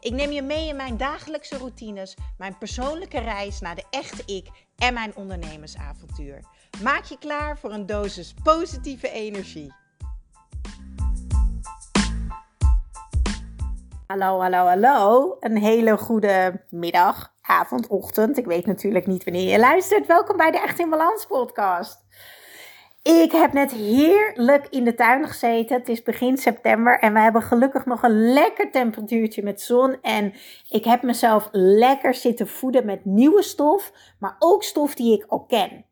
Ik neem je mee in mijn dagelijkse routines, mijn persoonlijke reis naar de echte ik en mijn ondernemersavontuur. Maak je klaar voor een dosis positieve energie. Hallo, hallo, hallo. Een hele goede middag, avond, ochtend. Ik weet natuurlijk niet wanneer je luistert. Welkom bij de Echt in Balans podcast. Ik heb net heerlijk in de tuin gezeten. Het is begin september en we hebben gelukkig nog een lekker temperatuurtje met zon. En ik heb mezelf lekker zitten voeden met nieuwe stof, maar ook stof die ik al ken.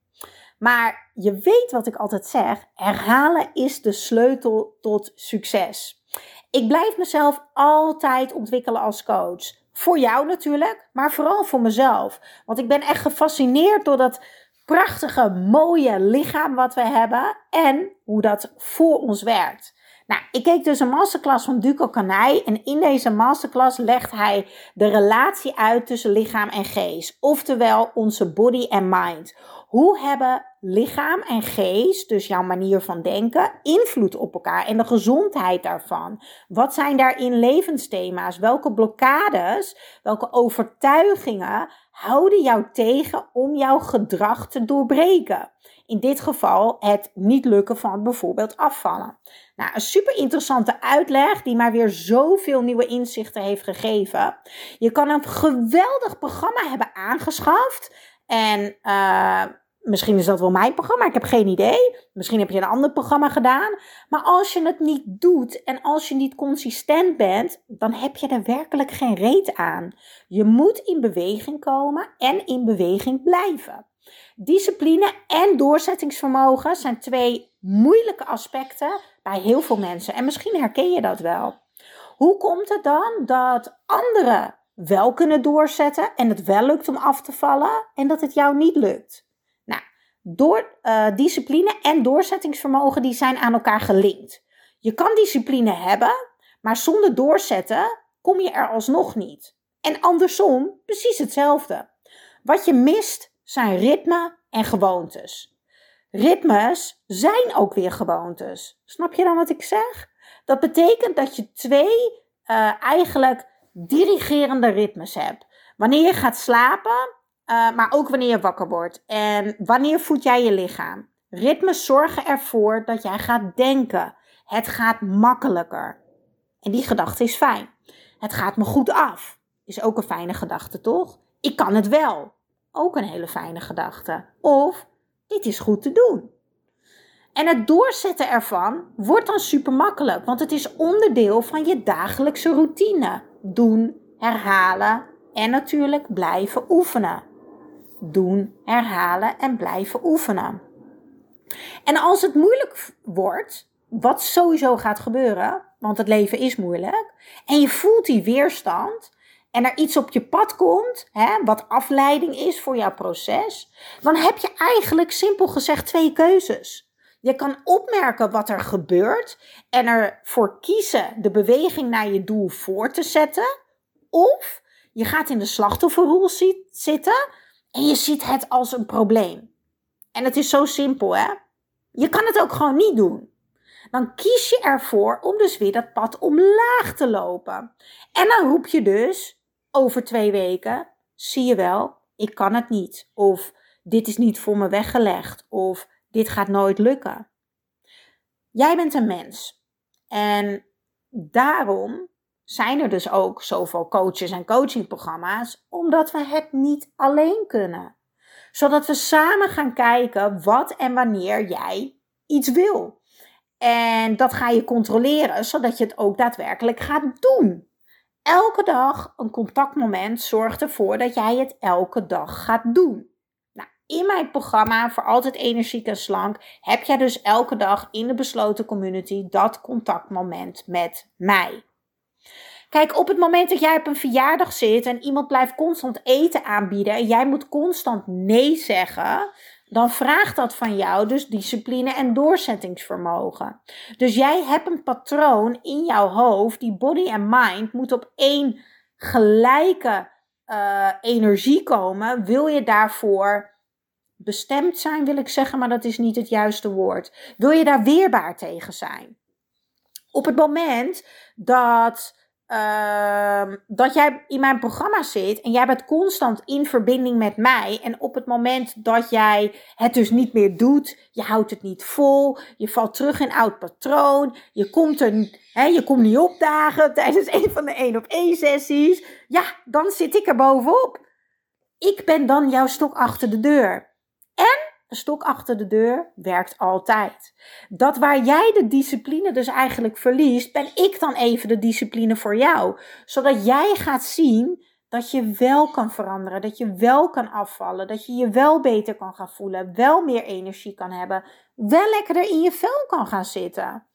Maar je weet wat ik altijd zeg: herhalen is de sleutel tot succes. Ik blijf mezelf altijd ontwikkelen als coach. Voor jou natuurlijk, maar vooral voor mezelf. Want ik ben echt gefascineerd door dat prachtige, mooie lichaam wat we hebben en hoe dat voor ons werkt. Nou, ik keek dus een masterclass van Duco Kanai en in deze masterclass legt hij de relatie uit tussen lichaam en geest, oftewel onze body en mind. Hoe hebben lichaam en geest, dus jouw manier van denken, invloed op elkaar en de gezondheid daarvan? Wat zijn daarin levensthema's? Welke blokkades, welke overtuigingen houden jou tegen om jouw gedrag te doorbreken? In dit geval het niet lukken van bijvoorbeeld afvallen. Nou, een super interessante uitleg die mij weer zoveel nieuwe inzichten heeft gegeven. Je kan een geweldig programma hebben aangeschaft. En uh, misschien is dat wel mijn programma, ik heb geen idee. Misschien heb je een ander programma gedaan. Maar als je het niet doet en als je niet consistent bent, dan heb je er werkelijk geen reet aan. Je moet in beweging komen en in beweging blijven. Discipline en doorzettingsvermogen zijn twee moeilijke aspecten bij heel veel mensen. En misschien herken je dat wel. Hoe komt het dan dat anderen wel kunnen doorzetten en het wel lukt om af te vallen en dat het jou niet lukt? Nou, door, uh, discipline en doorzettingsvermogen die zijn aan elkaar gelinkt. Je kan discipline hebben, maar zonder doorzetten kom je er alsnog niet. En andersom precies hetzelfde. Wat je mist zijn ritme en gewoontes. Ritmes zijn ook weer gewoontes. Snap je dan wat ik zeg? Dat betekent dat je twee uh, eigenlijk dirigerende ritmes hebt. Wanneer je gaat slapen, uh, maar ook wanneer je wakker wordt. En wanneer voed jij je lichaam? Ritmes zorgen ervoor dat jij gaat denken. Het gaat makkelijker. En die gedachte is fijn. Het gaat me goed af. Is ook een fijne gedachte, toch? Ik kan het wel ook een hele fijne gedachte. Of dit is goed te doen. En het doorzetten ervan wordt dan super makkelijk, want het is onderdeel van je dagelijkse routine. Doen, herhalen en natuurlijk blijven oefenen. Doen, herhalen en blijven oefenen. En als het moeilijk wordt, wat sowieso gaat gebeuren, want het leven is moeilijk, en je voelt die weerstand, en er iets op je pad komt, hè, wat afleiding is voor jouw proces, dan heb je eigenlijk simpel gezegd twee keuzes. Je kan opmerken wat er gebeurt en ervoor kiezen de beweging naar je doel voor te zetten. Of je gaat in de slachtofferrol zitten en je ziet het als een probleem. En het is zo simpel, hè? Je kan het ook gewoon niet doen. Dan kies je ervoor om dus weer dat pad omlaag te lopen. En dan roep je dus over twee weken, zie je wel, ik kan het niet. Of dit is niet voor me weggelegd. Of dit gaat nooit lukken. Jij bent een mens. En daarom zijn er dus ook zoveel coaches en coachingprogramma's, omdat we het niet alleen kunnen. Zodat we samen gaan kijken wat en wanneer jij iets wil. En dat ga je controleren, zodat je het ook daadwerkelijk gaat doen elke dag een contactmoment zorgt ervoor dat jij het elke dag gaat doen. Nou, in mijn programma voor altijd energiek en slank heb jij dus elke dag in de besloten community dat contactmoment met mij. Kijk, op het moment dat jij op een verjaardag zit en iemand blijft constant eten aanbieden en jij moet constant nee zeggen, dan vraagt dat van jou dus discipline en doorzettingsvermogen. Dus jij hebt een patroon in jouw hoofd, die body en mind moet op één gelijke uh, energie komen. Wil je daarvoor bestemd zijn, wil ik zeggen, maar dat is niet het juiste woord. Wil je daar weerbaar tegen zijn? Op het moment dat uh, dat jij in mijn programma zit en jij bent constant in verbinding met mij. En op het moment dat jij het dus niet meer doet, je houdt het niet vol, je valt terug in oud patroon, je komt, er, hè, je komt niet opdagen tijdens een van de één op één sessies. Ja, dan zit ik er bovenop. Ik ben dan jouw stok achter de deur. En een stok achter de deur werkt altijd. Dat waar jij de discipline dus eigenlijk verliest, ben ik dan even de discipline voor jou. Zodat jij gaat zien dat je wel kan veranderen, dat je wel kan afvallen, dat je je wel beter kan gaan voelen, wel meer energie kan hebben, wel lekkerder in je vel kan gaan zitten.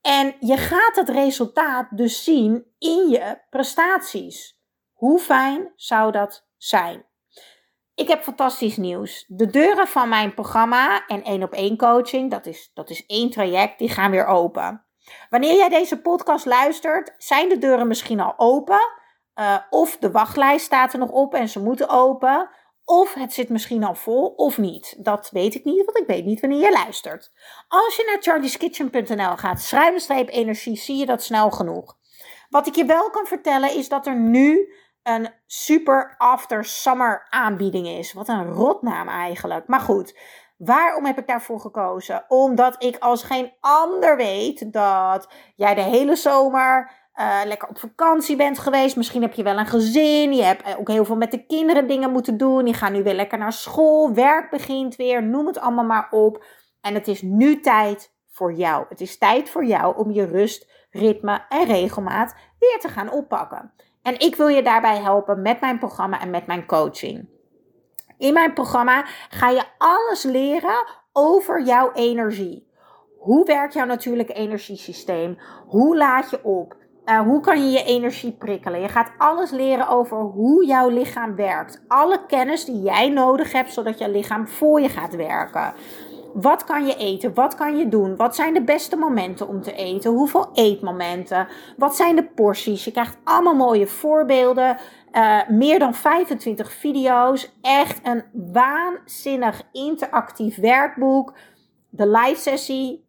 En je gaat het resultaat dus zien in je prestaties. Hoe fijn zou dat zijn? Ik heb fantastisch nieuws. De deuren van mijn programma en één op één coaching, dat is, dat is één traject, die gaan weer open. Wanneer jij deze podcast luistert, zijn de deuren misschien al open. Uh, of de wachtlijst staat er nog op en ze moeten open. Of het zit misschien al vol of niet. Dat weet ik niet, want ik weet niet wanneer je luistert. Als je naar charlieskitchen.nl gaat, schuine energie, zie je dat snel genoeg. Wat ik je wel kan vertellen is dat er nu een super after summer aanbieding is. Wat een rotnaam eigenlijk. Maar goed, waarom heb ik daarvoor gekozen? Omdat ik als geen ander weet dat jij de hele zomer uh, lekker op vakantie bent geweest. Misschien heb je wel een gezin. Je hebt ook heel veel met de kinderen dingen moeten doen. Die gaan nu weer lekker naar school. Werk begint weer. Noem het allemaal maar op. En het is nu tijd voor jou. Het is tijd voor jou om je rust, ritme en regelmaat weer te gaan oppakken. En ik wil je daarbij helpen met mijn programma en met mijn coaching. In mijn programma ga je alles leren over jouw energie. Hoe werkt jouw natuurlijke energiesysteem? Hoe laat je op? Uh, hoe kan je je energie prikkelen? Je gaat alles leren over hoe jouw lichaam werkt. Alle kennis die jij nodig hebt, zodat je lichaam voor je gaat werken. Wat kan je eten? Wat kan je doen? Wat zijn de beste momenten om te eten? Hoeveel eetmomenten? Wat zijn de porties? Je krijgt allemaal mooie voorbeelden. Uh, meer dan 25 video's. Echt een waanzinnig interactief werkboek. De live sessie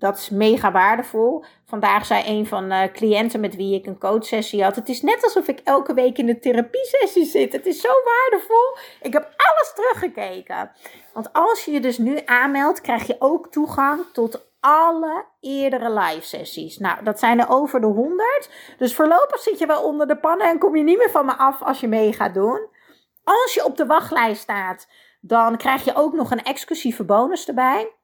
dat is mega waardevol. Vandaag zei een van de cliënten met wie ik een coachsessie had: Het is net alsof ik elke week in een therapiesessie zit. Het is zo waardevol. Ik heb alles teruggekeken. Want als je je dus nu aanmeldt, krijg je ook toegang tot alle eerdere live sessies. Nou, dat zijn er over de 100. Dus voorlopig zit je wel onder de pannen en kom je niet meer van me af als je mee gaat doen. Als je op de wachtlijst staat, dan krijg je ook nog een exclusieve bonus erbij.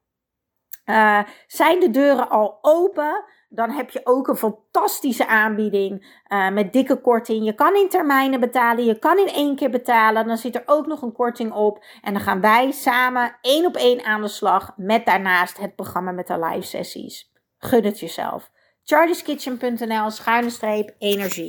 Uh, zijn de deuren al open, dan heb je ook een fantastische aanbieding uh, met dikke korting. Je kan in termijnen betalen, je kan in één keer betalen. Dan zit er ook nog een korting op. En dan gaan wij samen één op één aan de slag met daarnaast het programma met de live sessies. Gun het jezelf. charlieskitchen.nl schuine streep energie.